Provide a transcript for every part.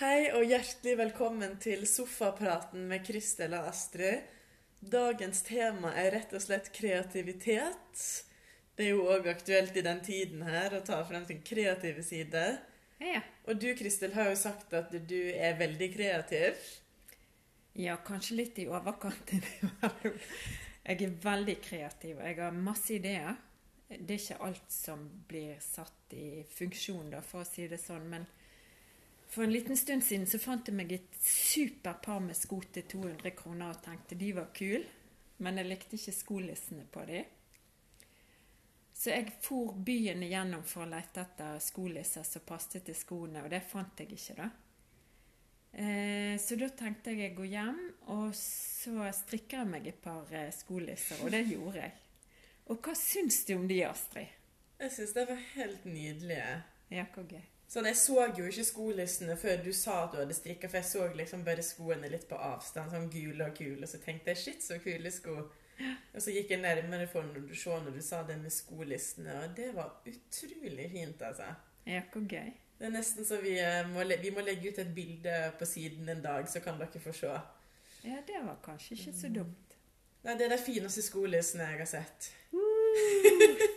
Hei og hjertelig velkommen til Sofapraten med Kristel og Astrid. Dagens tema er rett og slett kreativitet. Det er jo òg aktuelt i den tiden her å ta frem sin kreative side. Ja. Og du Kristel har jo sagt at du er veldig kreativ. ja, kanskje litt i overkant. innimellom. Jeg er veldig kreativ. og Jeg har masse ideer. Det er ikke alt som blir satt i funksjon, da, for å si det sånn. Men for en liten stund siden så fant jeg meg et super par med sko til 200 kroner og tenkte de var kule. Men jeg likte ikke skolissene på de. Så jeg for byen igjennom for å lete etter skolisser som passet til skoene, og det fant jeg ikke, da. Eh, så da tenkte jeg jeg går hjem, og så strikker jeg meg et par eh, skolisser, og det gjorde jeg. Og hva syns du om de, Astrid? Jeg syns det var helt nydelige. Ja, hvor gøy. Sånn, Jeg så jo ikke skolissene før du sa at du hadde strikka, for jeg så liksom bare skoene litt på avstand, sånn gule og kule, og så tenkte jeg shit, så kule sko. Og så gikk jeg nærmere for når du så når du sa det med skolissene, og det var utrolig fint, altså. Ja, hvor gøy. Det er nesten så vi eh, må, vi må legge ut et bilde på siden en dag, så kan dere få se. Ja, det var kanskje ikke så dumt. Nei, det er de fineste skolissene jeg har sett.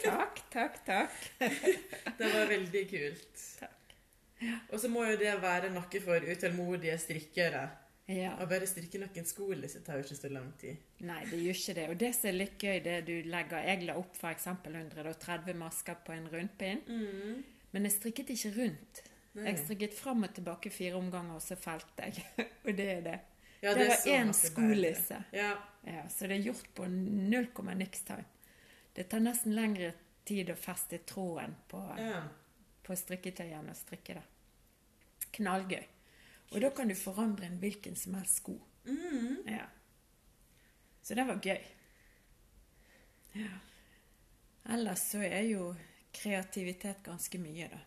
Takk, takk, takk. Det var veldig kult. Takk. Og så må jo det være noe for utålmodige strikkere. Ja. Å bare strikke noen skolisser tar jo ikke så lang tid. Nei, det gjør ikke det. Og det som er litt gøy, det du legger Jeg la opp f.eks. 130 masker på en rundpinn, men jeg strikket ikke rundt. Nei. Jeg strikket fram og tilbake fire omganger, og så felte jeg. og det er det. Ja, det det var én skolisse. Ja. Ja, så det er gjort på null komma niks time. Det tar nesten lengre tid å feste tråden på, ja. På strikketøyene og strikke det. Knallgøy. Og da kan du forandre en hvilken som helst sko. Mm. Ja. Så det var gøy. Ja. Ellers så er jo kreativitet ganske mye, da.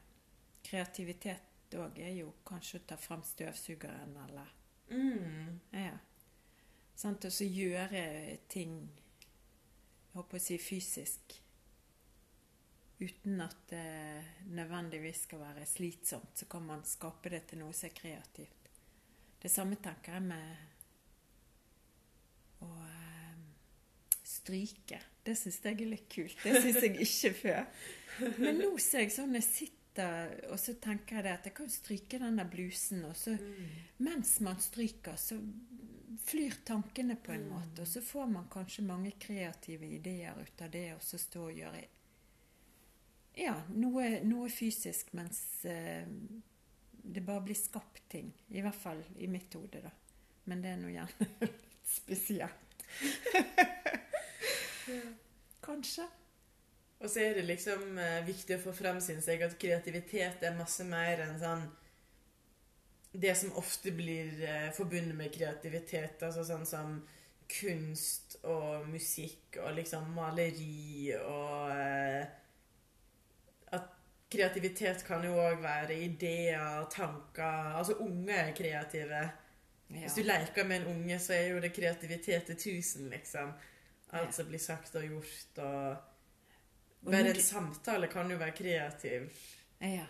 Kreativitet òg er jo kanskje å ta fram støvsugeren, eller Mm. Ja. Sant? Og så gjøre ting jeg håper å si fysisk uten at det nødvendigvis skal være slitsomt. Så kan man skape det til noe som er kreativt. Det samme tenker jeg med å eh, stryke. Det syns jeg er litt kult. Det syns jeg ikke før. Men nå ser jeg sånn jeg sitter og så tenker jeg det at jeg kan stryke den der blusen, og så mens man stryker, så flyr tankene på en måte, og så får man kanskje mange kreative ideer ut av det, og så stå og gjøre ja, noe, noe fysisk, mens eh, det bare blir skapt ting. I hvert fall i mitt hode, da. Men det er nå gjerne litt spesielt. Kanskje. Og så er det liksom eh, viktig å få frem, synes jeg, at kreativitet er masse mer enn sånn Det som ofte blir eh, forbundet med kreativitet, altså sånn som kunst og musikk og liksom maleri og eh, kreativitet kan jo òg være ideer, tanker Altså unge er kreative. Ja. Hvis du leker med en unge, så er jo det kreativitet til tusen, liksom. Alt som blir sagt og gjort, og Bare en samtale kan jo være kreativ. Ja.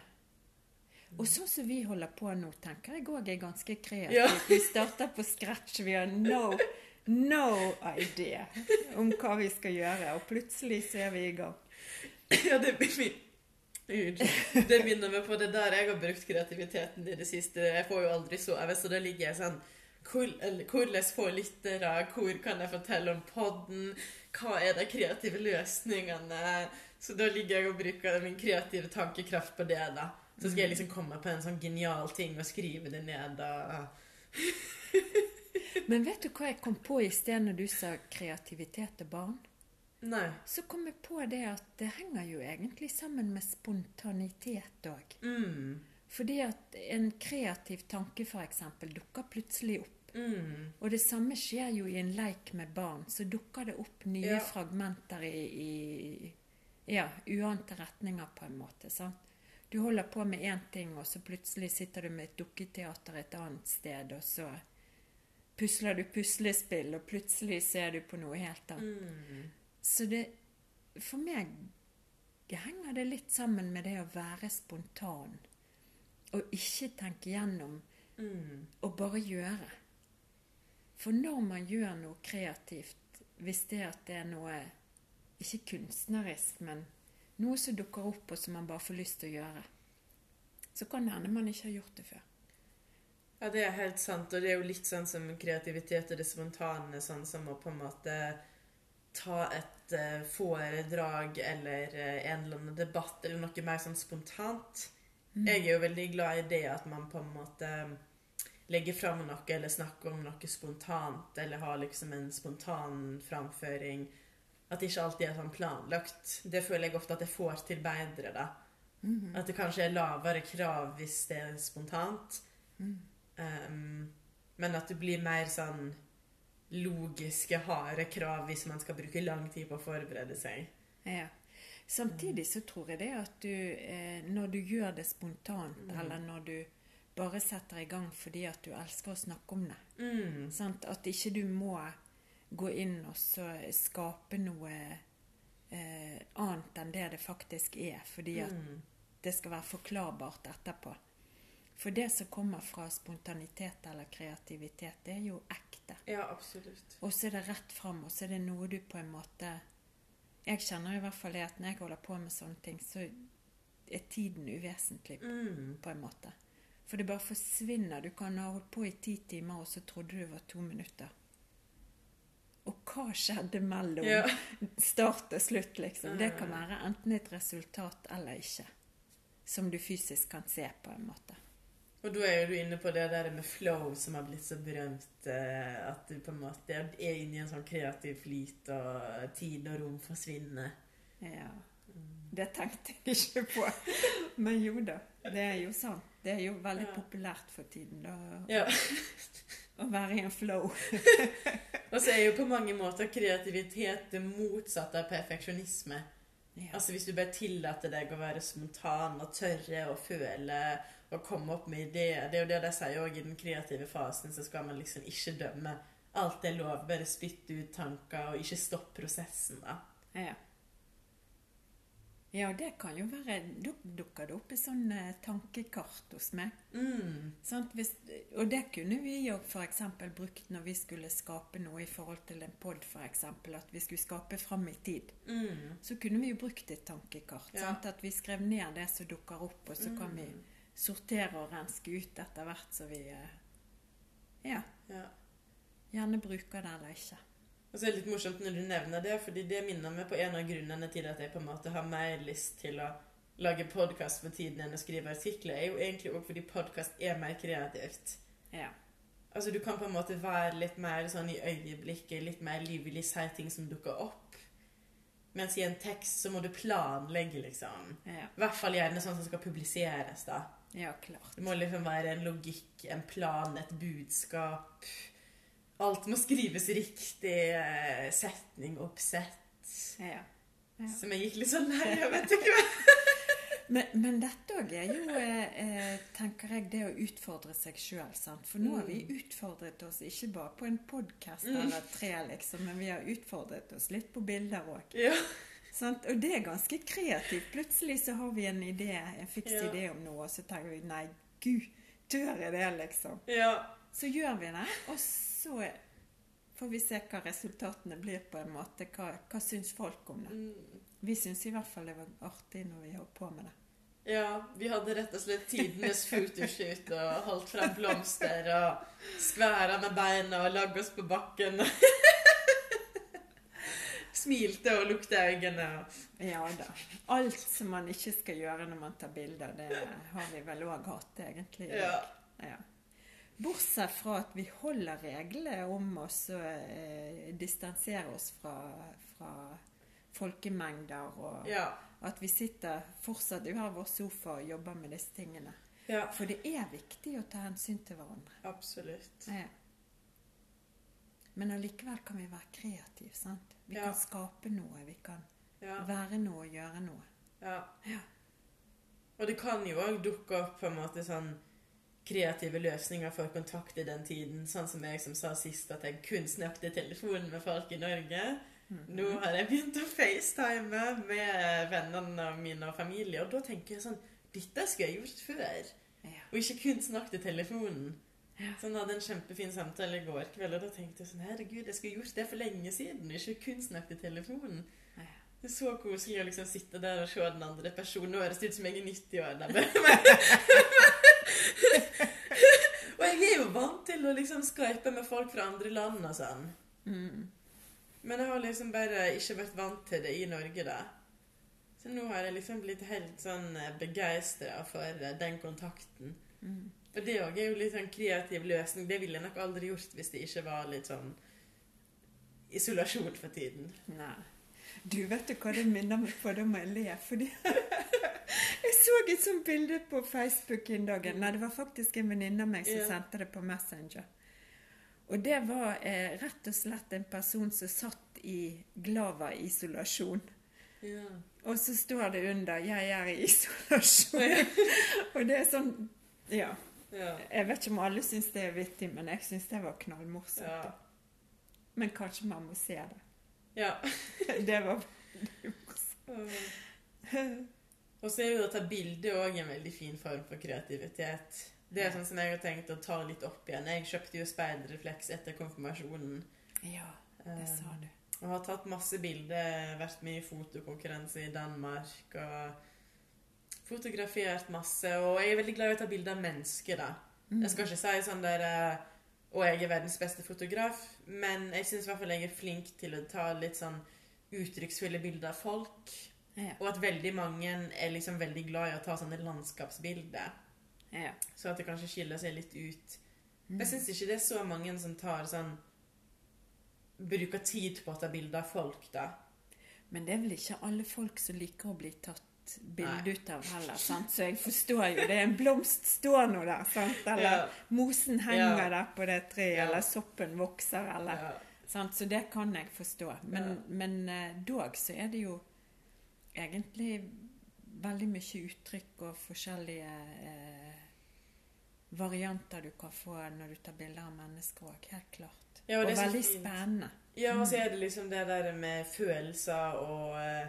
Og sånn som vi holder på nå, tenker jeg òg er ganske kreativt. Ja. Vi starter på scratch. Vi har no, no idea om hva vi skal gjøre, og plutselig så er vi i gang. Ja, det, Unnskyld. Det minner meg på det der jeg har brukt kreativiteten i det siste. Jeg får jo aldri sove, så da ligger jeg sånn Hvordan få lyttere? Hvor kan jeg fortelle om podden? Hva er de kreative løsningene? Så da ligger jeg og bruker min kreative tankekraft på det. da. Så skal jeg liksom komme på en sånn genial ting og skrive det ned. da. Men vet du hva jeg kom på i sted når du sa kreativitet til barn? Nei. Så kom jeg på det at det henger jo egentlig sammen med spontanitet òg. Mm. Fordi at en kreativ tanke f.eks. dukker plutselig opp. Mm. Og det samme skjer jo i en leik med barn. Så dukker det opp nye Ja. fragmenter i, i ja, uante retninger, på en måte. sant? Du holder på med én ting, og så plutselig sitter du med et dukketeater et annet sted, og så pusler du puslespill, og plutselig ser du på noe helt annet. Mm. Så det For meg henger det litt sammen med det å være spontan. Og ikke tenke gjennom Mm. og bare gjøre. For når man gjør noe kreativt, hvis det at det er noe ikke kunstnerisk, men noe som dukker opp, og som man bare får lyst til å gjøre, så kan det hende man ikke har gjort det før. Ja, det er helt sant. Og det er jo litt sånn som kreativitet og det spontane, sånn som å på en måte ta et uh, foredrag eller uh, en eller annen debatt eller noe mer sånn spontant. Jeg er jo veldig glad i det at man på en måte legger fram noe eller snakker om noe spontant, eller har liksom en spontan framføring. At det ikke alltid er sånn planlagt. Det føler jeg ofte at jeg får til bedre, da. At det kanskje er lavere krav hvis det er spontant. Um, men at det blir mer sånn logiske, harde krav hvis man skal bruke lang tid på å forberede seg. Ja. Samtidig så tror jeg det at du, eh, når du gjør det spontant, eller når du bare setter i gang fordi at du elsker å snakke om det, Mm. sant? at ikke du må gå inn og så skape noe eh, annet enn det det faktisk er, fordi at Mm. det skal være forklarbart etterpå. For det som kommer fra spontanitet eller kreativitet, det er jo ekte. Ja, absolutt. Og så er det rett fram, og så er det noe du på en måte Jeg kjenner i hvert fall det at når jeg holder på med sånne ting, så er tiden uvesentlig, Mm. på en måte. For det bare forsvinner. Du kan ha holdt på i ti timer, og så trodde du det var to minutter. Og hva skjedde mellom Ja. start og slutt, liksom? Det kan være enten et resultat eller ikke. Som du fysisk kan se, på en måte. Og da er jo du inne på det der med flow som har blitt så berømt. eh, At du på en måte er inne i en sånn kreativ flyt, og tid og rom forsvinner. Ja. Det tenkte jeg ikke på. Men jo da, det er jo sant. Det er jo veldig Ja. populært for tiden da, Ja. å være i en flow. Og så er jo på mange måter kreativitet det motsatte av perfeksjonisme. Ja. Altså Hvis du bare tillater deg å være spontan og tørre og føle og komme opp med ideer Det er jo det de sier òg i den kreative fasen, så skal man liksom ikke dømme. Alt er lov. Bare spytte ut tanker, og ikke stopp prosessen, da. Ja. Ja, det kan jo være Da dukker det opp et sånn eh, tankekart hos meg. Mm. Sånn, Hvis, og det kunne vi jo f.eks. brukt når vi skulle skape noe i forhold til en pod, f.eks. At vi skulle skape fram i tid. Mm. Så kunne vi jo brukt et tankekart. Ja. Sånn, At vi skrev ned det som dukker opp, og så kan vi Mm. Sortere og renske ut etter hvert så vi eh, ja, Ja. gjerne bruker det eller ikke. Og så er det litt morsomt når du nevner det, fordi det minner meg på en av grunnene til at jeg på en måte har mer lyst til å lage podkast for tiden enn å skrive artikler, er jo egentlig òg fordi podkast er mer kreativt. Ja. Altså Du kan på en måte være litt mer sånn i øyeblikket, litt mer livlig, si ting som dukker opp. Mens i en tekst så må du planlegge, liksom. Ja, I hvert fall gjerne sånn som skal publiseres, da. ja klart. Det må liksom være en logikk, en plan, et budskap. Alt må skrives riktig. eh, Setning, oppsett. Ja. Ja. Som jeg gikk litt sånn lei av etter hvert. Men, men dette òg er jo, eh, eh, tenker jeg, det å utfordre seg sjøl. For nå har vi utfordret oss ikke bare på en podkast eller tre, liksom, men vi har utfordret oss litt på bilder òg. Ja. Og det er ganske kreativt. Plutselig så har vi en idé, en fiks Ja. idé om noe, og så tenker vi nei, gud, tør jeg det, liksom? ja. Så gjør vi det, og så får vi se hva resultatene blir, på en måte. Hva, hva syns folk om det? Mm. Vi syns i hvert fall det var artig når vi holdt på med det. Ja, vi hadde rett og slett tidenes fotoshoot og holdt frem blomster og skværa med beina og lagde oss på bakken. Smilte og lukta øynene. Ja da. Alt som man ikke skal gjøre når man tar bilder, det har vi vel òg hatt, egentlig. Ja. Ja. Bortsett fra at vi holder reglene om oss å eh, distansere oss fra, fra folkemengder, og Ja. At vi sitter fortsatt i hver vår sofa og jobber med disse tingene. ja. For det er viktig å ta hensyn til hverandre. Absolutt. Ja. Men allikevel kan vi være kreative, sant? Vi Ja. kan skape noe, vi kan Ja. være noe og gjøre noe. ja. Ja. Og det kan jo òg dukke opp på en måte sånn kreative løsninger for kontakt i den tiden. Sånn som jeg som sa sist, at jeg kun snakket i telefonen med folk i Norge. Nå har jeg begynt å facetime med vennene mine og familie, og da tenker jeg sånn Dette skulle jeg gjort før. Ja. Og ikke kun snakket i telefonen. Så Sånn hadde en kjempefin samtale i går kveld, og da tenkte jeg sånn Herregud, jeg skulle gjort det for lenge siden, ikke kun snakket i telefonen. Ja. Det er så koselig å liksom sitte der og se den andre personen. Nå høres det ut som jeg er 90 år. Og jeg er jo vant til å liksom skype med folk fra andre land og sånn. Mm. Men jeg har liksom bare ikke vært vant til det i Norge, da. Så nå har jeg liksom blitt helt sånn begeistra for eh, den kontakten. Mm. Og det òg er jo litt sånn kreativ løsning. Det ville jeg nok aldri gjort hvis det ikke var litt sånn isolasjon for tiden. Nei. Du, vet du hva det minner meg på? Da må jeg le. Fordi jeg så et sånt bilde på Facebook en dag. Nei, det var faktisk en venninne av meg som Ja. sendte det på Messenger. Og det var eh, rett og slett en person som satt i Glava-isolasjon. Ja. Og så står det under 'Jeg er i isolasjon'. og det er sånn Ja. Ja. Jeg vet ikke om alle syns det er vittig, men jeg syns det var knallmorsomt. Ja. Men kanskje man må se det. ja. Det var veldig morsomt. Og så er jo å ta bilde òg en veldig fin form for kreativitet. Det er sånn som jeg har tenkt å ta litt opp igjen. Jeg kjøpte jo speilrefleks etter konfirmasjonen. Ja, det sa du. Og har tatt masse bilder, vært med i fotokonkurranse i Danmark og fotografert masse. Og jeg er veldig glad i å ta bilder av mennesker, da. Mm. Jeg skal ikke si sånn der eh, Og jeg er verdens beste fotograf, men jeg syns i hvert fall jeg er flink til å ta litt sånn uttrykksfulle bilder av folk. Ja. Og at veldig mange er liksom veldig glad i å ta sånne landskapsbilder. Ja. Så at det kanskje skiller seg litt ut. Mm. Jeg syns ikke det er så mange som tar sånn Bruker tid på å ta bilder av folk, da. Men det er vel ikke alle folk som liker å bli tatt bilde ut av heller, sant? Så jeg forstår jo det. En blomst står nå der, sant? Eller Ja. mosen henger Ja. der på det treet, eller soppen vokser, eller sant? Så det kan jeg forstå. Men, men eh, dog så er det jo egentlig veldig mye uttrykk og forskjellige eh, varianter du kan få når du tar bilder av mennesker òg. Helt klart. Ja, og så veldig fint. spennende. Ja, og så er det liksom det der med følelser og eh,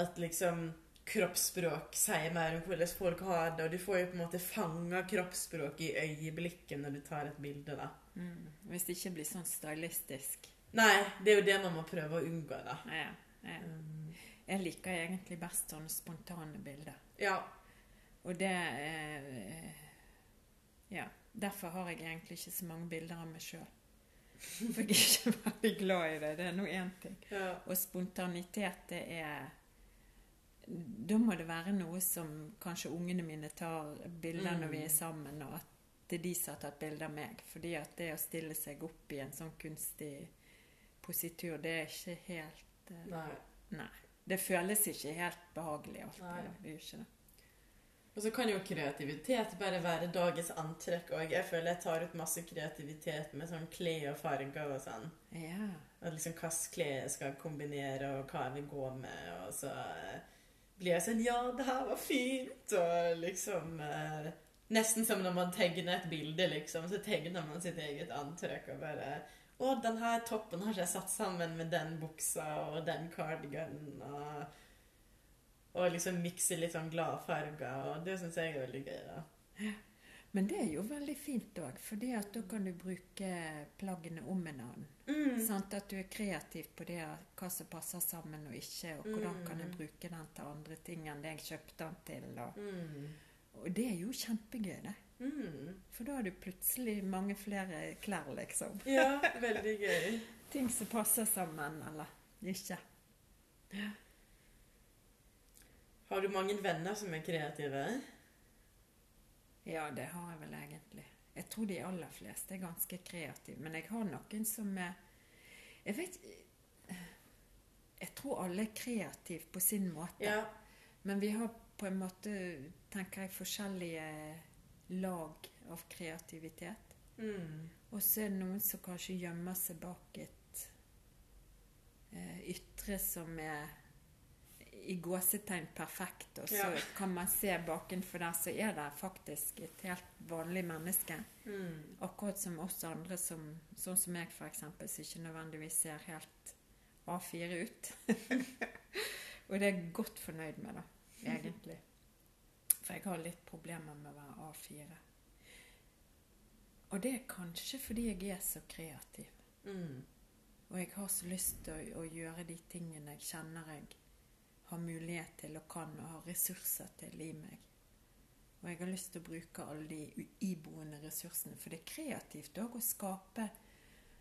At liksom kroppsspråk sier mer om hvordan folk har det, og du får jo på en måte fanga kroppsspråk i øyeblikket når du tar et bilde, da. Mm. Hvis det ikke blir sånn stylistisk. Nei, det er jo det man må prøve å unngå, da. Ja, ja. Um, Jeg liker egentlig best sånne spontane bilder. ja. Og det eh, Ja. Derfor har jeg egentlig ikke så mange bilder av meg sjøl. For jeg er ikke veldig glad i det. Det er nå én ting. ja. Og spontanitet, det er Da må det være noe som kanskje ungene mine tar bilder når vi er Mm. sammen, og at det er de som har tatt bilde av meg. Fordi at det å stille seg opp i en sånn kunstig positur, det er ikke helt eh, Nei. Nei. Det føles ikke helt behagelig alltid. Og så kan jo kreativitet bare være dagens antrekk òg. Jeg føler jeg tar ut masse kreativitet med sånn klær og farger og sånn. Ja. At liksom hvilke klær jeg skal kombinere, og hva jeg vil gå med. Og så eh, blir jeg sånn Ja, det her var fint! Og liksom eh, Nesten som når man tegner et bilde, liksom. Så tegner man sitt eget antrekk og bare Å, den her toppen har ikke jeg satt sammen med den buksa og den cardiganen. Og, og liksom mikse litt sånn glade farger. Og det syns jeg er veldig gøy, da. Men det er jo veldig fint òg, for da kan du bruke plaggene om en annen. Mm. Sant? At du er kreativ på det, hva som passer sammen og ikke, og hvordan kan jeg Mm. bruke den til andre ting enn det jeg kjøpte den til. Og, Mm. og det er jo kjempegøy, det. Mm. For da har du plutselig mange flere klær, liksom. Ja, veldig gøy. Ting som passer sammen, eller ikke. Har du mange venner som er kreative? Ja, det har jeg vel egentlig. Jeg tror de aller fleste er ganske kreative. Men jeg har noen som er Jeg vet Jeg tror alle er kreative på sin måte. Ja. Men vi har på en måte, tenker jeg, forskjellige lag av kreativitet. Mm. Og så er det noen som kanskje gjemmer seg bak et eh, ytre som er i gåsetegn perfekt, og så Ja. kan man se bakenfor der, så er det faktisk et helt vanlig menneske. Mm. Akkurat som oss andre, som, sånn som jeg f.eks., som ikke nødvendigvis ser helt A4 ut. og det er jeg godt fornøyd med, da, egentlig. For jeg har litt problemer med å være A4. Og det er kanskje fordi jeg er så kreativ. Mm. Og jeg har så lyst til å, å gjøre de tingene jeg kjenner jeg har mulighet til og kan og har ressurser til i meg. Og jeg har lyst til å bruke alle de iboende ressursene. For det er kreativt òg å skape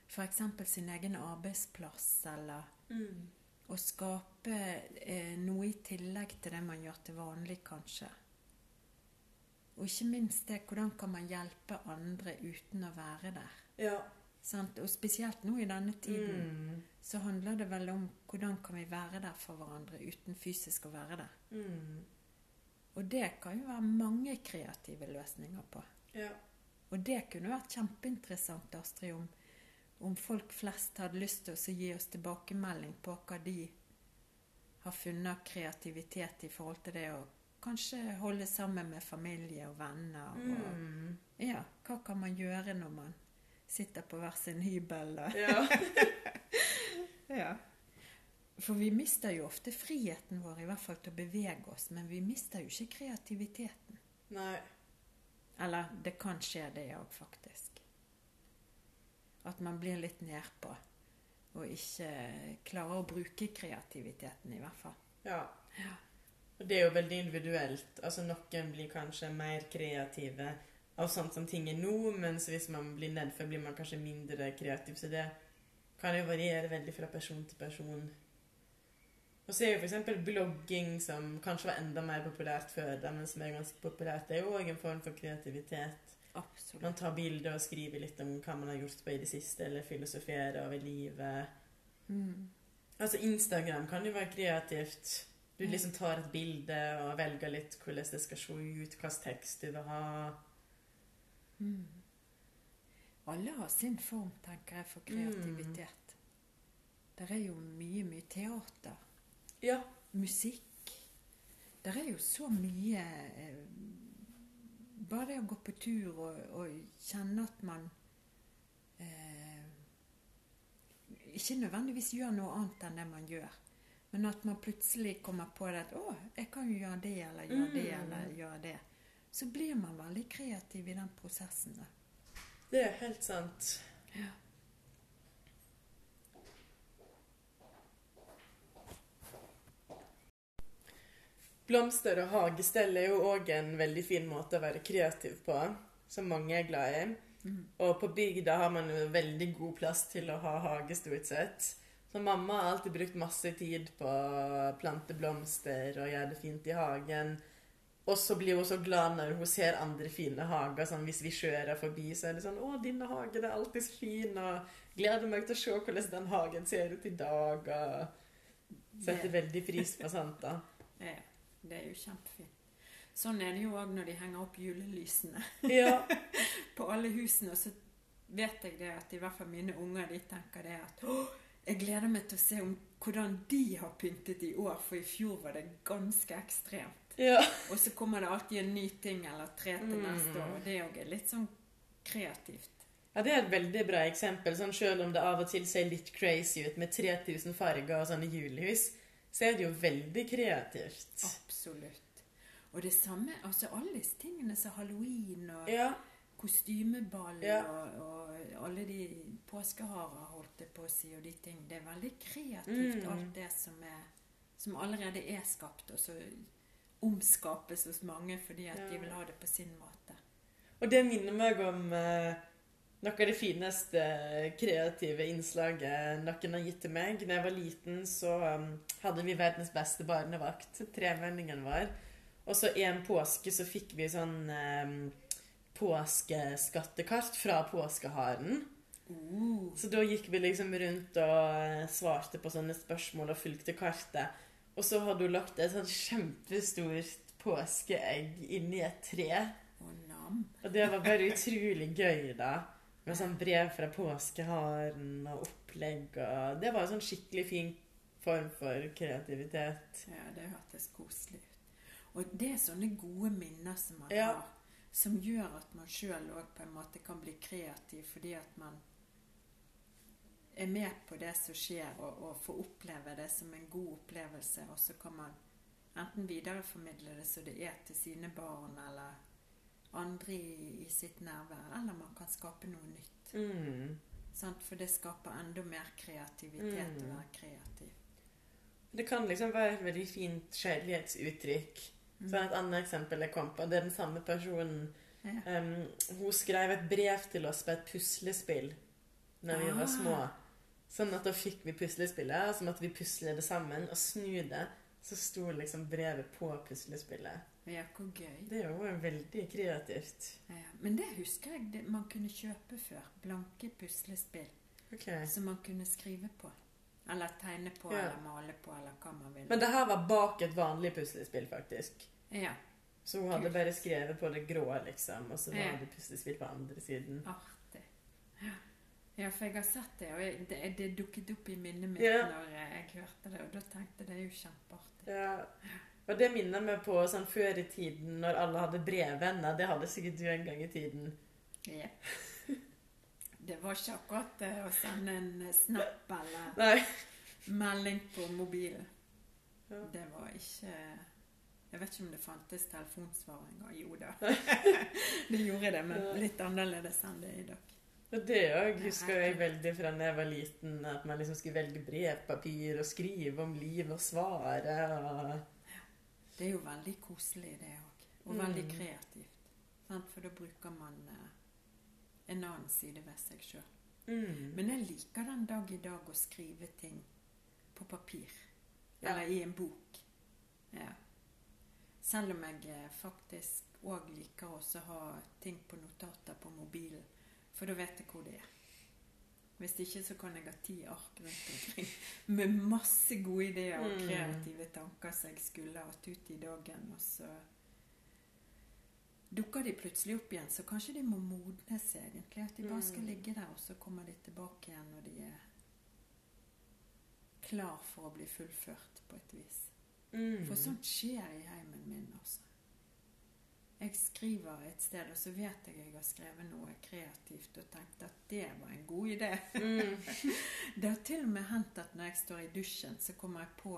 f.eks. sin egen arbeidsplass, eller Mm. å skape eh, noe i tillegg til det man gjør til vanlig, kanskje. Og ikke minst det, hvordan kan man hjelpe andre uten å være der? Ja. Sant? Og spesielt nå i denne tiden Mm. så handler det vel om hvordan kan vi være der for hverandre uten fysisk å være der. Mm. Og det kan jo være mange kreative løsninger på. Ja. Og det kunne vært kjempeinteressant, Astrid, om, om folk flest hadde lyst til å gi oss tilbakemelding på hva de har funnet kreativitet i forhold til det å kanskje holde sammen med familie og venner. Og, Mm. ja, hva kan man gjøre når man sitter på hver sin hybel? og- ja. Ja. For vi mister jo ofte friheten vår, i hvert fall til å bevege oss, men vi mister jo ikke kreativiteten. Nei. Eller det kan skje, det òg, faktisk. At man blir litt nedpå og ikke klarer å bruke kreativiteten, i hvert fall. Ja. Ja. Det er jo veldig individuelt. Altså Noen blir kanskje mer kreative av sånt som ting er nå, mens hvis man blir nedfor, blir man kanskje mindre kreativ. Så det kan jo variere veldig fra person til person. Og så er jo f.eks. blogging, som kanskje var enda mer populært før, da, men som er ganske populært, det er jo òg en form for kreativitet. Absolutt. Man tar bilder og skriver litt om hva man har gjort på i det siste, eller filosoferer over livet. Mm. Altså Instagram kan jo være kreativt. Du liksom tar et bilde og velger litt hvordan det skal se ut, hvilken tekst du vil ha. Mm. Alle har sin form, tenker jeg, for kreativitet. Det er jo mye, mye teater. Ja. musikk. Det er jo så mye eh, Bare det å gå på tur og, og kjenne at man eh, Ikke nødvendigvis gjør noe annet enn det man gjør, men at man plutselig kommer på det at 'Å, jeg kan jo gjøre det, eller gjøre det, Mm. eller gjøre det'. Så blir man veldig kreativ i den prosessen. da. Det er helt sant. Ja. Blomster og hagestell er jo òg en veldig fin måte å være kreativ på, som mange er glad i. Mm. Og på bygda har man jo veldig god plass til å ha hage, stort sett. Så mamma har alltid brukt masse tid på å plante blomster og gjøre det fint i hagen. Og så blir hun så glad når hun ser andre fine hager. Sånn, hvis vi kjører forbi, så er det sånn 'Å, din hage det er alltid så fin.' Og gleder meg til å se hvordan den hagen ser ut i dag. Og setter Det- veldig pris på sånt, da. Ja, det er jo kjempefint. Sånn er det jo òg når de henger opp julelysene. Ja. på alle husene, og så vet jeg det at i hvert fall mine unger de tenker det at «Åh, jeg gleder meg til å se om hvordan de har pyntet i år, for i fjor var det ganske ekstremt. ja. Og så kommer det alltid en ny ting eller tre til Mm. neste år, og det òg er litt sånn kreativt. Ja, Det er et veldig bra eksempel. Sånn, selv om det av og til ser litt crazy ut med 3000 farger og sånne julehus, så er det jo veldig kreativt. Absolutt. Og det samme, altså alle disse tingene som halloween og Ja, kostymeball Ja. og, og alle de påskeharer, holdt jeg på å si, og de ting. Det er veldig kreativt, Mm. alt det som, er, som allerede er skapt, og så omskapes hos mange fordi at de vil ha det på sin måte. Og det minner meg om eh, noe av det fineste kreative innslaget noen har gitt til meg. Da jeg var liten, så um, hadde vi verdens beste barnevakt, tremenningen vår. Og så en påske så fikk vi sånn um, påskeskattekart fra påskeharen. Uh, Så da gikk vi liksom rundt og eh, svarte på sånne spørsmål og fulgte kartet. Og så hadde hun lagt et sånn kjempestort påskeegg inni et tre. Oh. Og det var bare utrolig gøy, da. Med sånn brev fra påskeharen og opplegg og Det var en sånn skikkelig fin form for kreativitet. Ja, det hørtes koselig ut. Og det er sånne gode minner som man Ja. har, som gjør at man sjøl òg på en måte kan bli kreativ, fordi at man er med på det som skjer, og, og får oppleve det som en god opplevelse. Og så kan man enten videreformidle det så det er til sine barn, eller andre i, i sitt nærvær, eller man kan skape noe nytt. Mm. Sant? For det skaper enda mer kreativitet å Mm. være kreativ. Det kan liksom være et veldig fint kjærlighetsuttrykk. Mm. Så et annet eksempel jeg kom på, det er den samme personen. Ja. Um, hun skrev et brev til oss på et puslespill når vi Ah. var små. Sånn at da fikk vi puslespillet, og så måtte vi pusle det sammen og snu det. Så sto liksom brevet på puslespillet. Ja, hvor gøy. Det jo veldig kreativt. Ja. Men det husker jeg det, man kunne kjøpe før. Blanke puslespill Okay. som man kunne skrive på. Eller tegne på, Ja. eller male på, eller hva man vil. Men det her var bak et vanlig puslespill, faktisk. Ja, Så hun hadde bare skrevet på det grå, liksom, og så var Ja. det puslespill på andre siden. artig. Ja. Ja, for jeg har sett det, og det, det dukket opp i minnet mitt Ja. når jeg hørte det, og da tenkte jeg det er jo kjempeartig. Ja. Og det minner meg på sånn før i tiden, når alle hadde brevvenner. Det hadde sikkert du en gang i tiden. Ja. Det var ikke akkurat eh, å sende en eh, snap eller Nei. melding på mobilen. Ja. Det var ikke Jeg vet ikke om det fantes telefonsvar engang. Jo da. det gjorde det, men litt annerledes enn det er i dag. Og det òg husker jeg veldig fra da jeg var liten, at man liksom skulle velge brevpapir og skrive om liv og svare. Og... Det er jo veldig koselig, det òg. Og Mm. veldig kreativt. Sant? For da bruker man eh, en annen side ved seg sjøl. Mm. Men jeg liker den dag i dag å skrive ting på papir. Ja. Eller i en bok. Ja. Selv om jeg eh, faktisk òg liker å ha ting på notater på mobilen. For da vet jeg hvor det er. Hvis ikke så kan jeg ha ti ark rundt omkring med masse gode ideer og Mm. kreative tanker som jeg skulle hatt ut i dagen. Og så dukker de plutselig opp igjen, så kanskje de må modnes egentlig. At de bare skal Mm. ligge der, og så kommer de tilbake igjen når de er klar for å bli fullført på et vis. Mm. For sånt skjer i heimen min, altså. Jeg skriver et sted, og så vet jeg jeg har skrevet noe kreativt og tenkt at det var en god idé. Mm. Det har til og med hendt at når jeg står i dusjen, så kommer jeg på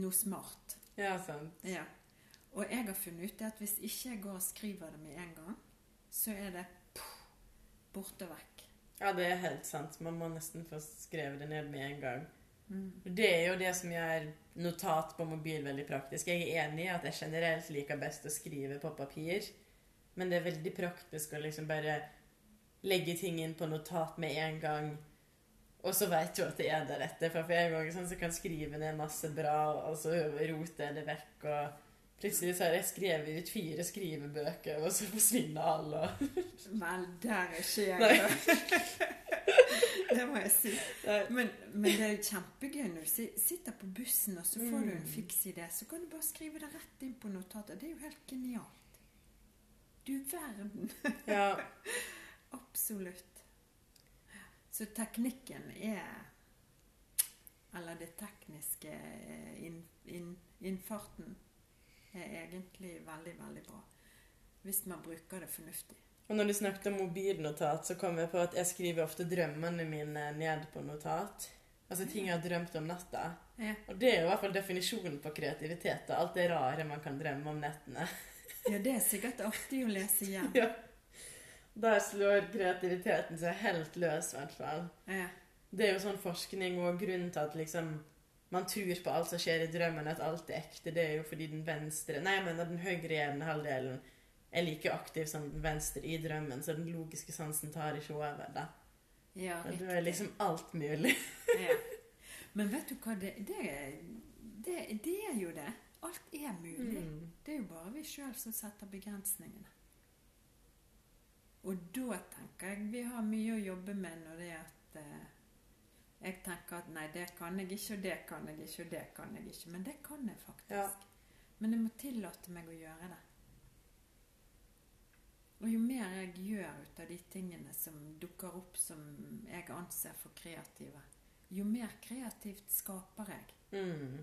noe smart. Ja, sant. Ja. Og jeg har funnet ut at hvis ikke jeg går og skriver det med en gang, så er det puh, borte vekk. Ja, det er helt sant. Man må nesten få skrevet det ned med en gang. Mm. Det er jo det som gjør notat på mobil veldig praktisk. Jeg er enig i at jeg generelt liker best å skrive på papir, men det er veldig praktisk å liksom bare legge ting inn på notat med en gang, og så vet du at det er der etter. For jeg gang sånn, så kan skrive ned masse bra, og så roter jeg det vekk, og plutselig så har jeg skrevet ut fire skrivebøker, og så forsvinner alle. Vel, der er ikke jeg. det må jeg si. Men, men det er jo kjempegøy når du sitter på bussen, og så får du en Mm. fiks idé. Så kan du bare skrive det rett inn på notatet. Det er jo helt genialt. Du verden. Ja. Absolutt. Så teknikken er Eller det tekniske eh, inn, inn, innfarten er egentlig veldig, veldig bra. Hvis man bruker det fornuftig. Og når du snakket om mobilnotat, så kom jeg på at jeg skriver ofte drømmene mine ned på notat. Altså ting jeg har drømt om natta. Ja. Og det er jo i hvert fall definisjonen på kreativitet. Og Alt det rare man kan drømme om nettene. ja, det er sikkert artig å lese igjen. Ja. Der slår kreativiteten seg helt løs, i hvert fall. Ja. Det er jo sånn forskning og grunnen til at liksom man tror på alt som skjer i drømmen, at alt er ekte. Det er jo fordi den venstre Nei, jeg mener den høyre hjernehalvdelen er like aktiv som den venstre i drømmen, så den logiske sansen tar ikke over. da. ja da du er liksom alt mulig. ja. Men vet du hva, det, det, det, det er jo det. Alt er mulig. Mm. Det er jo bare vi sjøl som setter begrensningene. Og da tenker jeg vi har mye å jobbe med når det er at eh, jeg tenker at nei, det kan jeg ikke, og det kan jeg ikke, og det kan jeg ikke. Men det kan jeg faktisk. Ja. Men jeg må tillate meg å gjøre det. Og jo mer jeg gjør ut av de tingene som dukker opp som jeg anser for kreative, jo mer kreativt skaper jeg. Mm.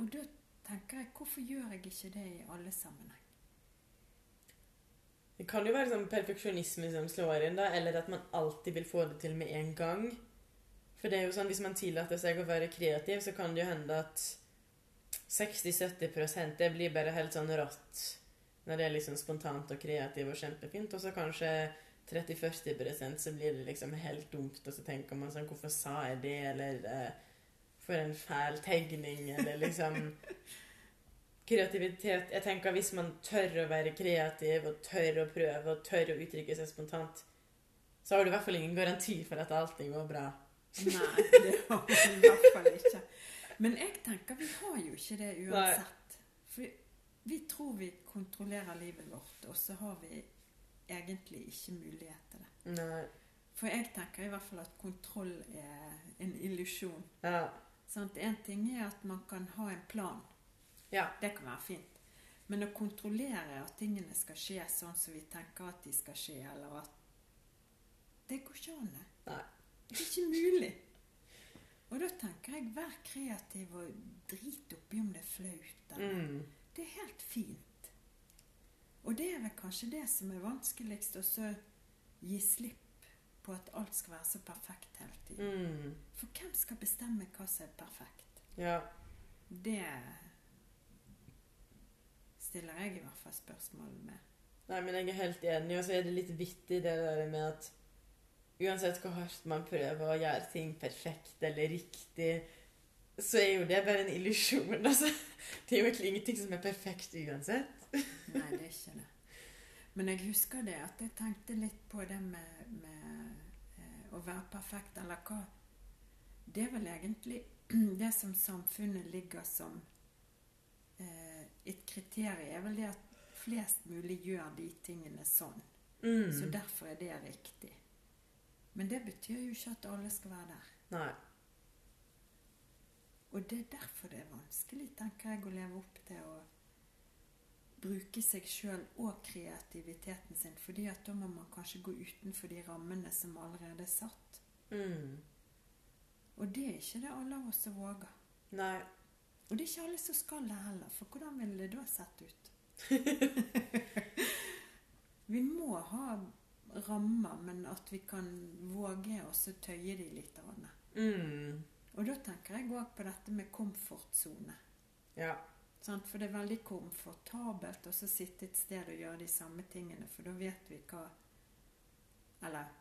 Og da tenker jeg, hvorfor gjør jeg ikke det i alle sammenheng? Det kan jo være sånn perfeksjonisme som slår inn, da, eller at man alltid vil få det til med en gang. For det er jo sånn, hvis man tillater seg å være kreativ, så kan det jo hende at 60-70% det blir bare helt sånn rått. Når det er liksom spontant og kreativt og kjempefint. Og så kanskje 30-40% så blir det liksom helt dumt, og så tenker man sånn Hvorfor sa jeg det? Eller eh, For en fæl tegning, eller liksom Kreativitet Jeg tenker hvis man tør å være kreativ, og tør å prøve, og tør å uttrykke seg spontant, så har du i hvert fall ingen garanti for at allting går bra. Nei, det har vi i hvert fall ikke. Men jeg tenker vi har jo ikke det uansett. For vi tror vi kontrollerer livet vårt, og så har vi egentlig ikke mulighet til det. Nei. For jeg tenker i hvert fall at kontroll er en illusjon. Ja. En ting er at man kan ha en plan. Ja. Det kan være fint. Men å kontrollere at tingene skal skje sånn som vi tenker at de skal skje, eller at Det går ikke an. det. Nei. Det er ikke mulig. Og da tenker jeg, vær kreativ og drit oppi om det er flaut. Mm. Det er helt fint. Og det er vel kanskje det som er vanskeligst, å så gi slipp på at alt skal være så perfekt hele tiden. Mm. For hvem skal bestemme hva som er perfekt? Ja. Det stiller jeg i hvert fall spørsmål med. Nei, men jeg er helt enig, og så er det litt vittig det der med at uansett hvor hardt man prøver å gjøre ting perfekt eller riktig, så er jo det bare en illusjon, altså. Det er jo ingenting som er perfekt uansett. Nei, det er ikke det. Men jeg husker det at jeg tenkte litt på det med, med eh, å være perfekt, eller hva Det er vel egentlig det som samfunnet ligger som eh, et kriterium, er vel det at flest mulig gjør de tingene sånn. Mm. Så derfor er det riktig. Men det betyr jo ikke at alle skal være der. Nei. Og det er derfor det er vanskelig, tenker jeg, å leve opp til å bruke seg sjøl og kreativiteten sin. fordi at da må man kanskje gå utenfor de rammene som allerede er satt. Mm. Og det er ikke det alle av oss som våger. Nei. Og det er ikke alle som skal det heller, for hvordan ville det da sett ut? vi må ha rammer, men at vi kan våge å tøye de litt. Mm. Og da tenker jeg òg på dette med komfortsone. Ja. For det er veldig komfortabelt å sitte et sted og gjøre de samme tingene, for da vet vi hva Eller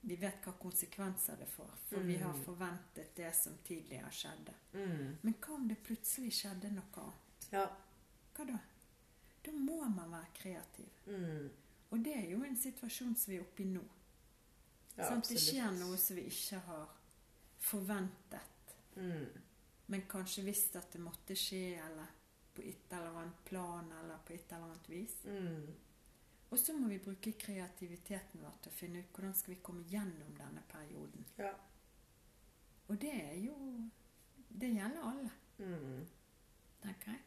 vi vet hva konsekvenser det får, for vi har Mm. forventet det som tidligere skjedde. Mm. Men hva om det plutselig skjedde noe annet? Ja. Hva da? Da må man være kreativ. Mm. Og det er jo en situasjon som vi er oppe i nå. ja at Det skjer noe som vi ikke har forventet. Mm. Men kanskje visst at det måtte skje, eller på et eller annet plan, eller på et eller annet vis. Og så må vi bruke kreativiteten vår til å finne ut hvordan skal vi komme gjennom denne perioden. Ja. Og det er jo Det gjelder alle, Mm. tenker jeg.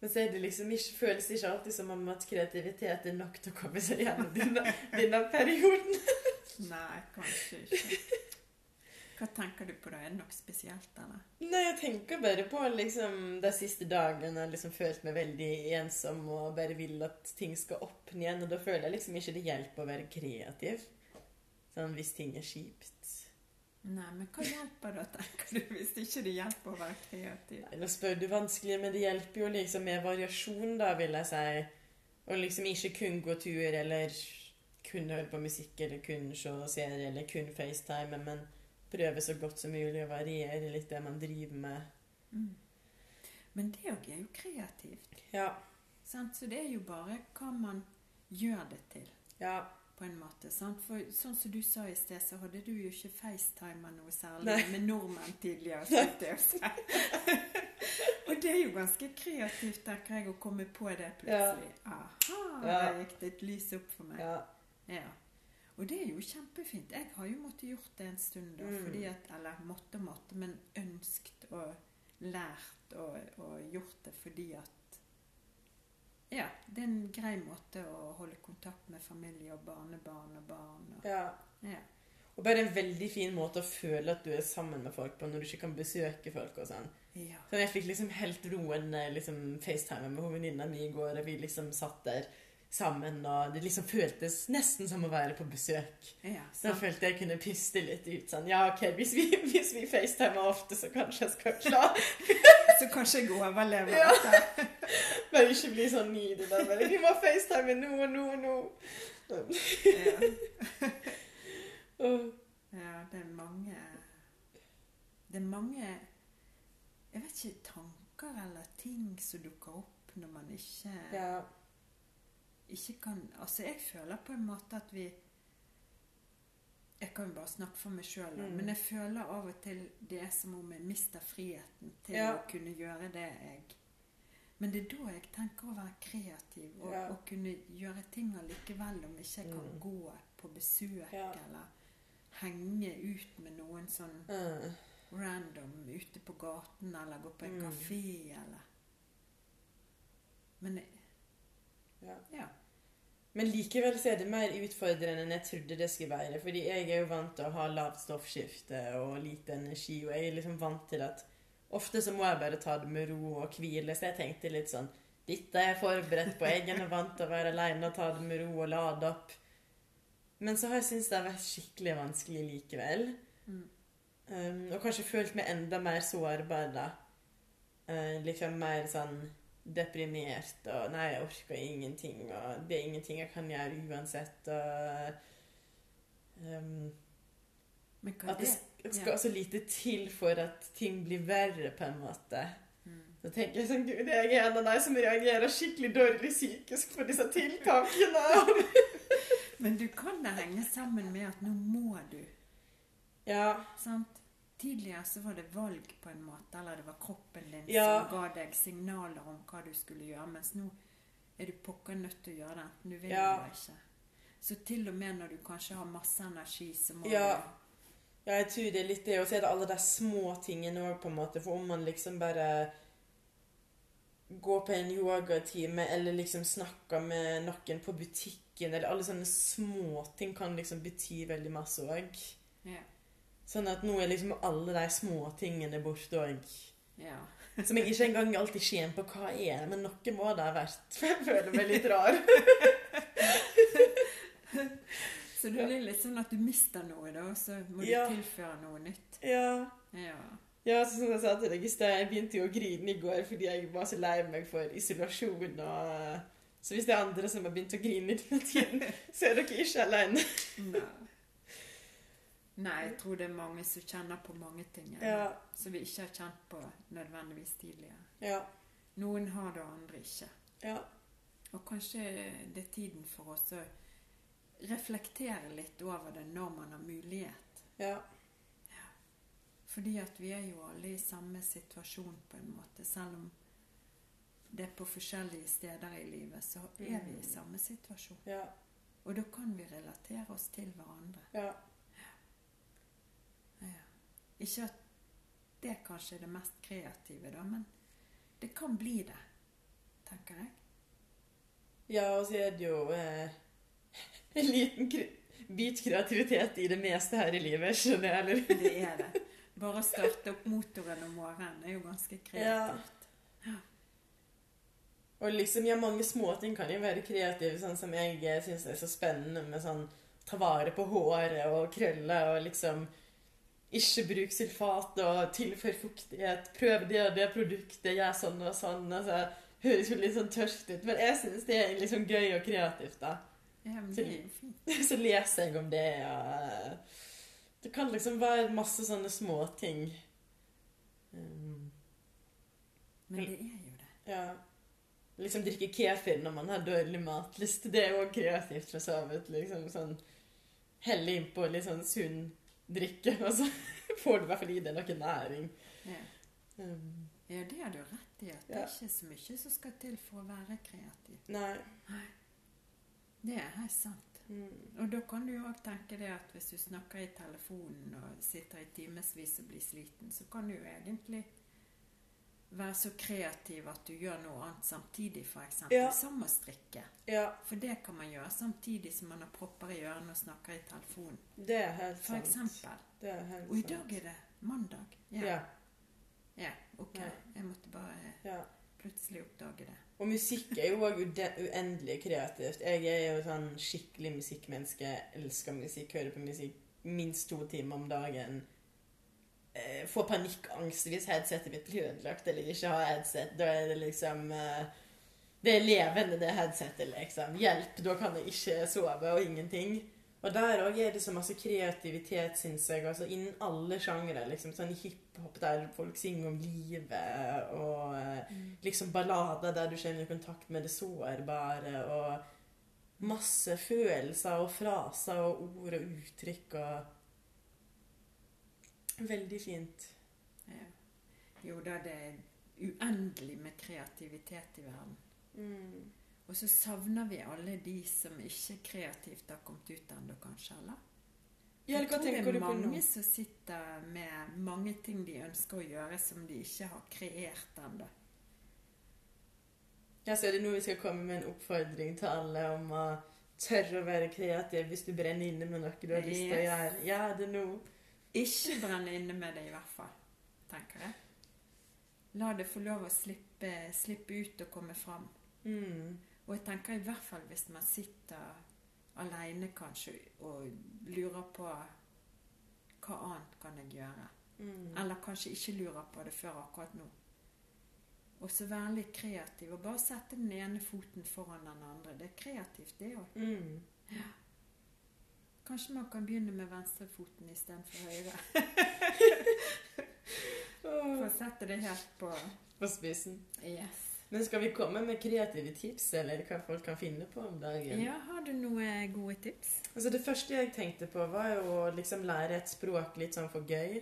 Men så det liksom ikke, føles det ikke alltid som om at kreativitet er nok til å komme seg gjennom denne, denne perioden. Nei, kanskje ikke. Hva tenker du på da? Er det noe spesielt, eller? Nei, jeg tenker bare på liksom de siste dagene jeg har liksom følt meg veldig ensom og bare vil at ting skal åpne igjen. Og da føler jeg liksom ikke det hjelper å være kreativ. Sånn hvis ting er kjipt. Nei, men hva hjelper da, tenker du, hvis ikke det hjelper å være kreativ? Nå spør du vanskelig, men det hjelper jo liksom med variasjon, da, vil jeg si. Og liksom ikke kun gå tur, eller kun høre på musikk, eller kun se serier, eller kun FaceTime, men prøve så godt som mulig å variere litt det man driver med. Mm. Men det òg er jo kreativt. Ja. Sant? Så det er jo bare hva man gjør det til, Ja. på en måte. Sant? For sånn som du sa i sted, så hadde du jo ikke facetima noe særlig Nei. med nordmenn tidligere. Og det er jo ganske kreativt, tenker jeg, å komme på det plutselig. Ja. Aha, Ja. der gikk det et lys opp for meg. ja. Ja. Og det er jo kjempefint. Jeg har jo måttet gjort det en stund, da, Mm. fordi at Eller måtte og måtte, men ønskt og lært og, og gjort det fordi at Ja, det er en grei måte å holde kontakt med familie og barnebarn og barn og ja. Ja. Og bare en veldig fin måte å føle at du er sammen med folk på når du ikke kan besøke folk og sånn. ja. Så jeg fikk liksom helt roen eh, liksom FaceTime med venninna mi i går, og vi liksom satt der sammen, og det liksom føltes nesten som å være på besøk. ja da følte jeg kunne puste litt ut sånn Ja, OK, hvis vi, hvis vi FaceTimer ofte, så kanskje jeg skal klare Så kanskje jeg overlever Ja. dette. Ikke bli sånn ny. Det der, bare, Vi må facetime nå og nå og nå. Ja. Ja, det er mange Det er mange Jeg vet ikke tanker eller ting som dukker opp når man ikke Ja. Ikke kan Altså, jeg føler på en måte at vi Jeg kan jo bare snakke for meg sjøl, Mm. men jeg føler av og til det er som om jeg mister friheten til Ja. å kunne gjøre det jeg Men det er da jeg tenker å være kreativ og, Ja. og kunne gjøre ting allikevel om ikke jeg kan Mm. gå på besøk Ja. eller henge ut med noen sånn Mm. random ute på gaten eller gå på en Mm. kafé eller Men jeg- Ja. ja. Men likevel så er det mer utfordrende enn jeg trodde det skulle være. Fordi jeg er jo vant til å ha lavt stoffskifte og lite energi, og jeg er liksom vant til at ofte så må jeg bare ta det med ro og hvile. Så jeg tenkte litt sånn Dette er jeg forberedt på. Jeg er vant til å være alene og ta det med ro og lade opp. Men så har jeg syntes det har vært skikkelig vanskelig likevel. Mm. Um, og kanskje følt meg enda mer sårbar da. Uh, liksom mer sånn deprimert og Nei, jeg orker ingenting, og det er ingenting jeg kan gjøre uansett, og um, Men hva At er det det? skal skal så lite til for at ting blir verre, på en måte. Mm. Så tenker jeg sånn Gud, jeg er en av de som reagerer skikkelig dårlig psykisk på disse tiltakene. Men du kan det henge sammen med at nå må du. ja. sant? Tidligere så var det valg på en måte, eller det var kroppen din Ja. som ga deg signaler om hva du skulle gjøre, mens nå er du pokker nødt til å gjøre det, enten du vil Ja. eller ikke. Så til og med når du kanskje har masse energi, så må Ja. Ja, jeg tror det er litt det. Og så er det alle de små tingene òg, på en måte. For om man liksom bare går på en yogatime, eller liksom snakker med noen på butikken, eller alle sånne små ting kan liksom bety veldig masse òg. Ja. Sånn at nå er liksom alle de små tingene borte òg. ja. Som jeg ikke engang alltid skjønner på hva er, men noe må det ha vært. For jeg føler meg litt rar. Så det blir litt sånn at du mister noe, da, og så må du Ja. tilføre noe nytt. Ja. Ja. Ja, så som jeg sa til deg i sted, jeg begynte jo å grine i går fordi jeg var så lei meg for isolasjon og Så hvis det er andre som har begynt å grine i denne tiden, så er dere ikke alene. Nei. Jeg tror det er mange som kjenner på mange ting ja. Ja. som vi ikke har kjent på nødvendigvis tidligere. Ja. Noen har det, andre ikke. Ja. Og kanskje det er tiden for oss å reflektere litt over det når man har mulighet. Ja. Fordi at vi er jo alle i samme situasjon på en måte. Selv om det er på forskjellige steder i livet, så er vi i samme situasjon. Ja. Og da kan vi relatere oss til hverandre. Ja. Ja. Ikke at det kanskje er det mest kreative, da, men det kan bli det, tenker jeg. ja og så er det jo eh, en liten bit kreativitet i det meste her i livet, skjønner jeg, eller? Det er det. Bare å starte opp motoren om morgenen er jo ganske kreativt. Og liksom, ja, mange småting kan jo være kreative, sånn som jeg syns er så spennende med sånn ta vare på håret og krøller og liksom ikke bruk sulfat og tilfør fuktighet. Prøv det og det produktet, gjør sånn og sånn. Altså, høres jo litt sånn tørst ut, men jeg syns det er liksom gøy og kreativt, da. Ja, så. Så leser jeg om det, og Det kan liksom være masse sånne småting. Um, Men det er jo det. ja. Liksom drikke kefir når man har dårlig matlyst. Det er jo kreativt, for så vidt. Liksom sånn Helle innpå litt sånn sunn drikke, og så får du i hvert fall i deg noe næring. Ja. Um, ja, det har du rett i. At det Ja. er ikke så mye som skal til for å være kreativ. nei. Det er helt sant. Mm. Og da kan du jo òg tenke det at hvis du snakker i telefonen og sitter i timevis og blir sliten, så kan du jo egentlig være så kreativ at du gjør noe annet samtidig, f.eks. Ja. Som å strikke. Ja, For det kan man gjøre samtidig som man har propper i ørene og snakker i telefonen. det er helt For sant. eksempel. Det er helt Og i dag er det mandag. Ja. Ja. ja ok. Jeg måtte bare ja. plutselig oppdage det. Og musikk er jo òg uendelig kreativt. Jeg er jo sånn skikkelig musikkmenneske. Jeg elsker musikk, hører på musikk minst to timer om dagen. Eh, får panikkangst hvis headsetet mitt blir ødelagt eller ikke har headset. Da er det liksom eh, Det er levende, det headsetet, liksom. Hjelp, da kan jeg ikke sove og ingenting. Og der òg er det så masse kreativitet, syns jeg. altså Innen alle sjangre. Liksom, sånn hiphop der folk synger om livet, og mm. liksom ballader der du kommer i kontakt med det sårbare, og masse følelser og fraser og ord og uttrykk og Veldig fint. Ja. Jo da, det er uendelig med kreativitet i verden. Mm. Og så savner vi alle de som ikke kreativt har kommet ut ennå, kanskje? eller? Jeg tror det er mange som sitter med mange ting de ønsker å gjøre, som de ikke har kreert ennå. Ja, så er det nå vi skal komme med en oppfordring til alle om å tørre å være kreativ hvis du brenner inne med noe du har lyst til å gjøre. Gjør det nå. Ikke brenne inne med det, i hvert fall, tenker jeg. La det få lov å slippe, slippe ut og komme fram. Mm. Og jeg tenker i hvert fall hvis man sitter alene kanskje og lurer på hva annet kan jeg gjøre? Mm. Eller kanskje ikke lurer på det før akkurat nå. Og så være litt kreativ og bare sette den ene foten foran den andre. Det er kreativt, det òg. Mm. Kanskje man kan begynne med venstrefoten istedenfor høyre. For å sette det helt på På spissen. Yes. Men skal vi komme med kreative tips, eller hva folk kan finne på om dagen? Ja, har du noen gode tips? Altså Det første jeg tenkte på, var jo å liksom lære et språk litt sånn for gøy.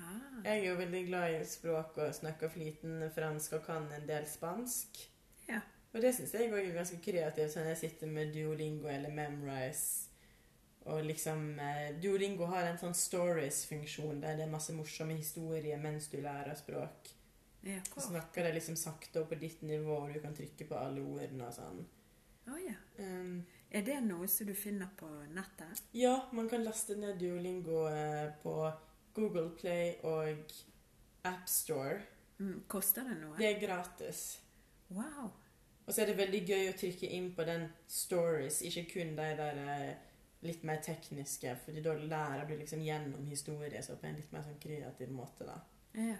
Ah, Jeg er jo veldig glad i språk og snakker flytende fransk og kan en del spansk. Ja. Og det syns jeg òg er ganske kreativt, sånn jeg sitter med Duolingo eller Memrise. Og liksom eh, Duolingo har en sånn stories-funksjon der det er masse morsomme historier mens du lærer språk. ja, Så snakker de liksom sakte og på ditt nivå, og du kan trykke på alle ordene og sånn. Oh, ja. Um, Er det noe som du finner på nettet? ja, man kan laste ned Duolingo eh, på Google Play og AppStore. Mm, koster det noe? Det er gratis. Wow. Og så er det veldig gøy å trykke inn på den stories, ikke kun de der eh, litt mer tekniske, fordi da lærer du liksom gjennom historie, så på en litt mer sånn kreativ måte, da. Ja.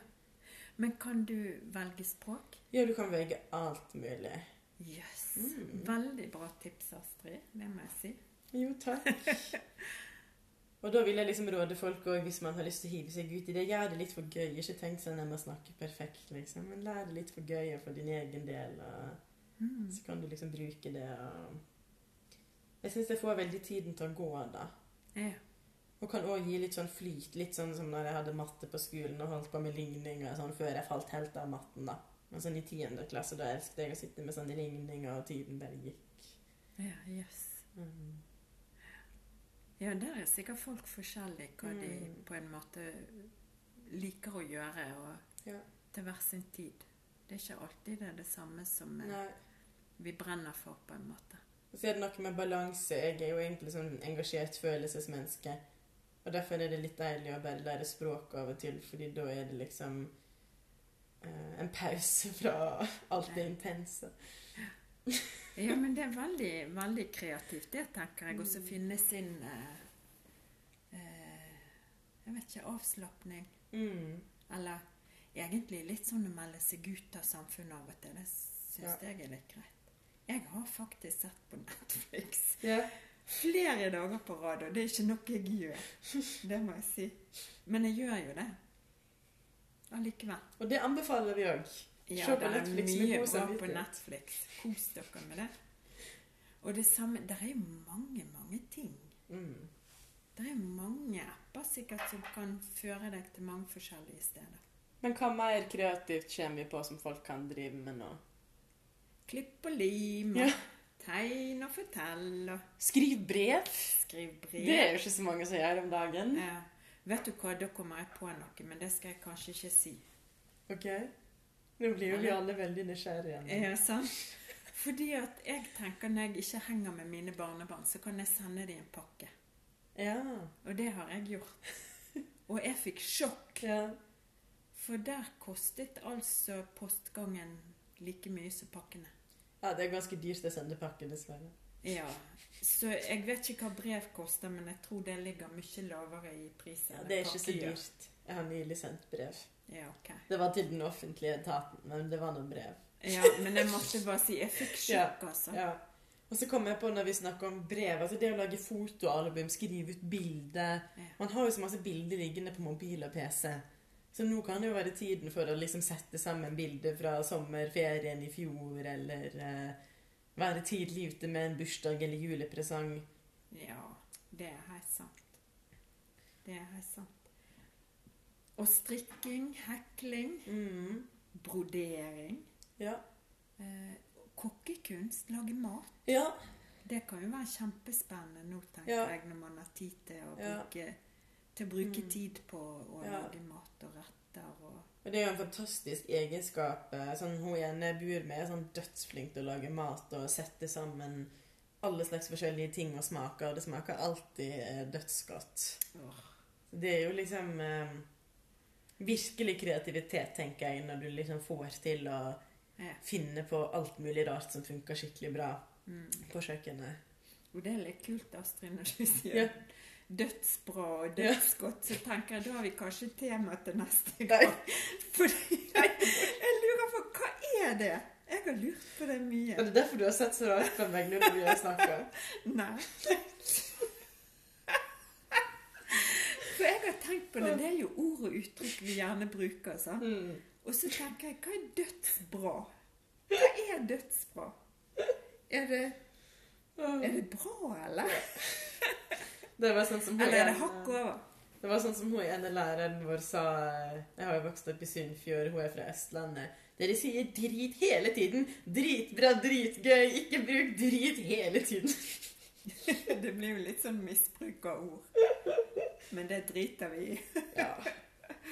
Men kan du velge språk? Ja, du kan velge alt mulig. Jøss. Mm. Veldig bra tips, Astrid. Det må jeg si. Jo, takk. Og da vil jeg liksom råde folk òg, hvis man har lyst til å hive seg ut i det, gjør det litt for gøy. Ikke tenk sånn at man snakke perfekt, liksom, men lær det litt for gøy og for din egen del. Og Mm. så kan du liksom bruke det og Jeg syns det får veldig tiden til å gå, da. Ja. Og kan òg gi litt sånn flyt. Litt sånn som når jeg hadde matte på skolen og holdt på med ligninger sånn før jeg falt helt av matten, da. Men sånn i tiende klasse, da elsket jeg å sitte med sånne ligninger, og tiden bare gikk. Ja, jøss. Mm. Ja, der er sikkert folk forskjellige hva de Mm. på en måte liker å gjøre, og Ja. til hver sin tid. Det er ikke alltid det er det samme som eh, Nei. vi brenner for, på en måte. Og så er det noe med balanse. Jeg er jo egentlig sånn engasjert følelsesmenneske. Og derfor er det litt deilig å bare lære språk av og til, fordi da er det liksom eh, en pause fra alt det intense. Ja, men det er veldig, veldig kreativt, det tenker jeg. Og så Mm. finne sin eh, eh, Jeg vet ikke avslapning. Mm. Eller egentlig litt sånn å melde seg ut av samfunnet av og til. Det syns Ja. jeg er litt greit. Jeg har faktisk sett på Netflix yeah. flere dager på rad, og det er ikke noe jeg gjør. Det må jeg si. Men jeg gjør jo det. Allikevel. Og det anbefaler vi òg. Ja, Se på det er mye bra på. Netflix. Kos dere med det. Og det samme Det er mange, mange ting. Mm. Det er mange apper sikkert som kan føre deg til mange forskjellige steder. Men hva mer kreativt kommer vi på som folk kan drive med nå? Klipp og lim, Ja. tegn og fortell, og Skriv brev! skriv brev. Det er jo ikke så mange som gjør om dagen. Ja. Vet du hva, da kommer jeg på noe, men det skal jeg kanskje ikke si. Ok? Nå blir jo vi alle veldig nysgjerrige. Ja, sant? Fordi at jeg tenker når jeg ikke henger med mine barnebarn, så kan jeg sende dem en pakke. Ja. Og det har jeg gjort. Og jeg fikk sjokk. ja. For der kostet altså postgangen like mye som pakkene. Ja, det er ganske dyrt å sende pakke, dessverre. Ja, Så jeg vet ikke hva brev koster, men jeg tror det ligger mye lavere i pris. Ja, det er ikke så dyrt. Jeg har nylig sendt brev. Ja, ok. Det var til den offentlige etaten, men det var noen brev. Ja, men jeg måtte bare si Jeg fikk sjokk, altså. Ja. Og så kom jeg på når vi snakker om brev, altså det å lage fotoalbum, skrive ut bilder Ja. Man har jo så masse bilder liggende på mobil og PC. Så nå kan det jo være tiden for å liksom sette sammen bilder fra sommerferien i fjor, eller eh, være tidlig ute med en bursdag eller julepresang. Ja, det er helt sant. Det er helt sant. Og strikking, hekling, Mm. brodering, Ja. eh, kokkekunst, lage mat. ja. Det kan jo være kjempespennende nå, tenker Ja. jeg, når man har tid til å Ja. Til å bruke Mm. tid på å Ja. lage mat og retter og Og det er jo en fantastisk egenskap. eh, Sånn, hun ene bor med, er sånn dødsflink til å lage mat og sette sammen alle slags forskjellige ting og smaker. Og det smaker alltid eh, dødsgodt. Oh. Det er jo liksom eh, virkelig kreativitet, tenker jeg, når du liksom får til å Ja. finne på alt mulig rart som funker skikkelig bra Mm. på kjøkkenet. Og det er litt kult, Astrid, når du sier Ja. Dødsbra og dødsgodt, så tenker jeg da har vi kanskje tema til neste gang. Fordi jeg, lurer på hva er det? Jeg har lurt på det mye. Er det er derfor du har sett så rart på meg når vi snakka. Nei. For jeg har tenkt på det. Det er jo ord og uttrykk vi gjerne bruker. sant? Mm. Og så tenker jeg, hva er dødsbra? Hva er dødsbra? Er det, er det bra, eller? Det var sånn som hun Eller er det hakk over? Det var sånn som hun ene læreren vår sa Jeg har jo vokst opp i Sunnfjord, hun er fra Østlandet. Dere sier drit hele tiden. Dritbra, dritgøy. Ikke bruk drit hele tiden. Det blir jo litt sånn misbruk av ord. Men det driter vi i. Ja.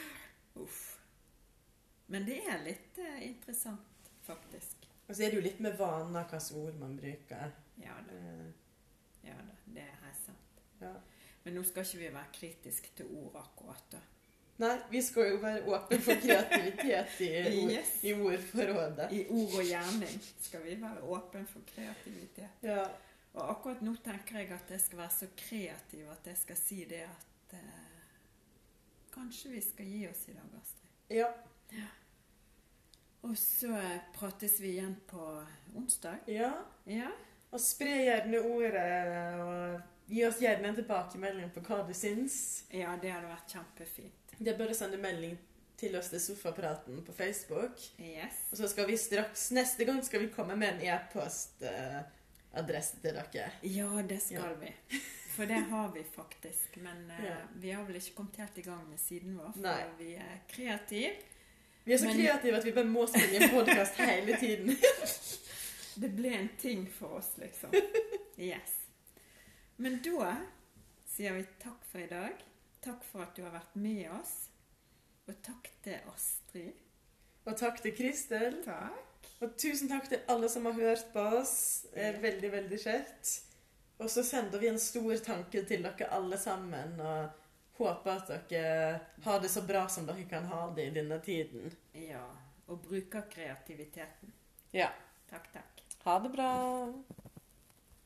Uff. Men det er litt eh, interessant, faktisk. Og så er det jo litt med vaner hvilke ord man bruker. Ja da, Eh, ja da, det er. Ja. Men nå skal ikke vi være kritiske til ord akkurat, da. Nei, vi skal jo være åpne for kreativitet i, ord, Yes. i ordforrådet. I ord og gjerning skal vi være åpne for kreativitet. Ja. Og akkurat nå tenker jeg at jeg skal være så kreativ at jeg skal si det at eh, Kanskje vi skal gi oss i dag, Astrid. ja. Og så eh, prates vi igjen på onsdag. Ja. Ja. Og spre gjerne ordet, og gi oss gjerne en tilbakemelding på hva du syns. ja, det hadde vært kjempefint. Det er bare å sende melding til oss til Sofapraten på Facebook. Yes. Og så skal vi straks Neste gang skal vi komme med en e-postadresse til dere. Ja, det skal vi. For det har vi faktisk. Men eh, Ja. vi har vel ikke kommet helt i gang med siden vår, for Nei. vi er kreative. Vi er så Men- kreative at vi bare må spille en podkast hele tiden. Det ble en ting for oss, liksom. Yes. Men da sier vi takk for i dag. Takk for at du har vært med oss. Og takk til Astrid. Og takk til Kristel. Takk. Og tusen takk til alle som har hørt på oss. Det er veldig, veldig kjekt. Og så sender vi en stor tanke til dere alle sammen. Og håper at dere har det så bra som dere kan ha det i denne tiden. Ja. Og bruker kreativiteten. Ja. Takk, takk. Ha det bra.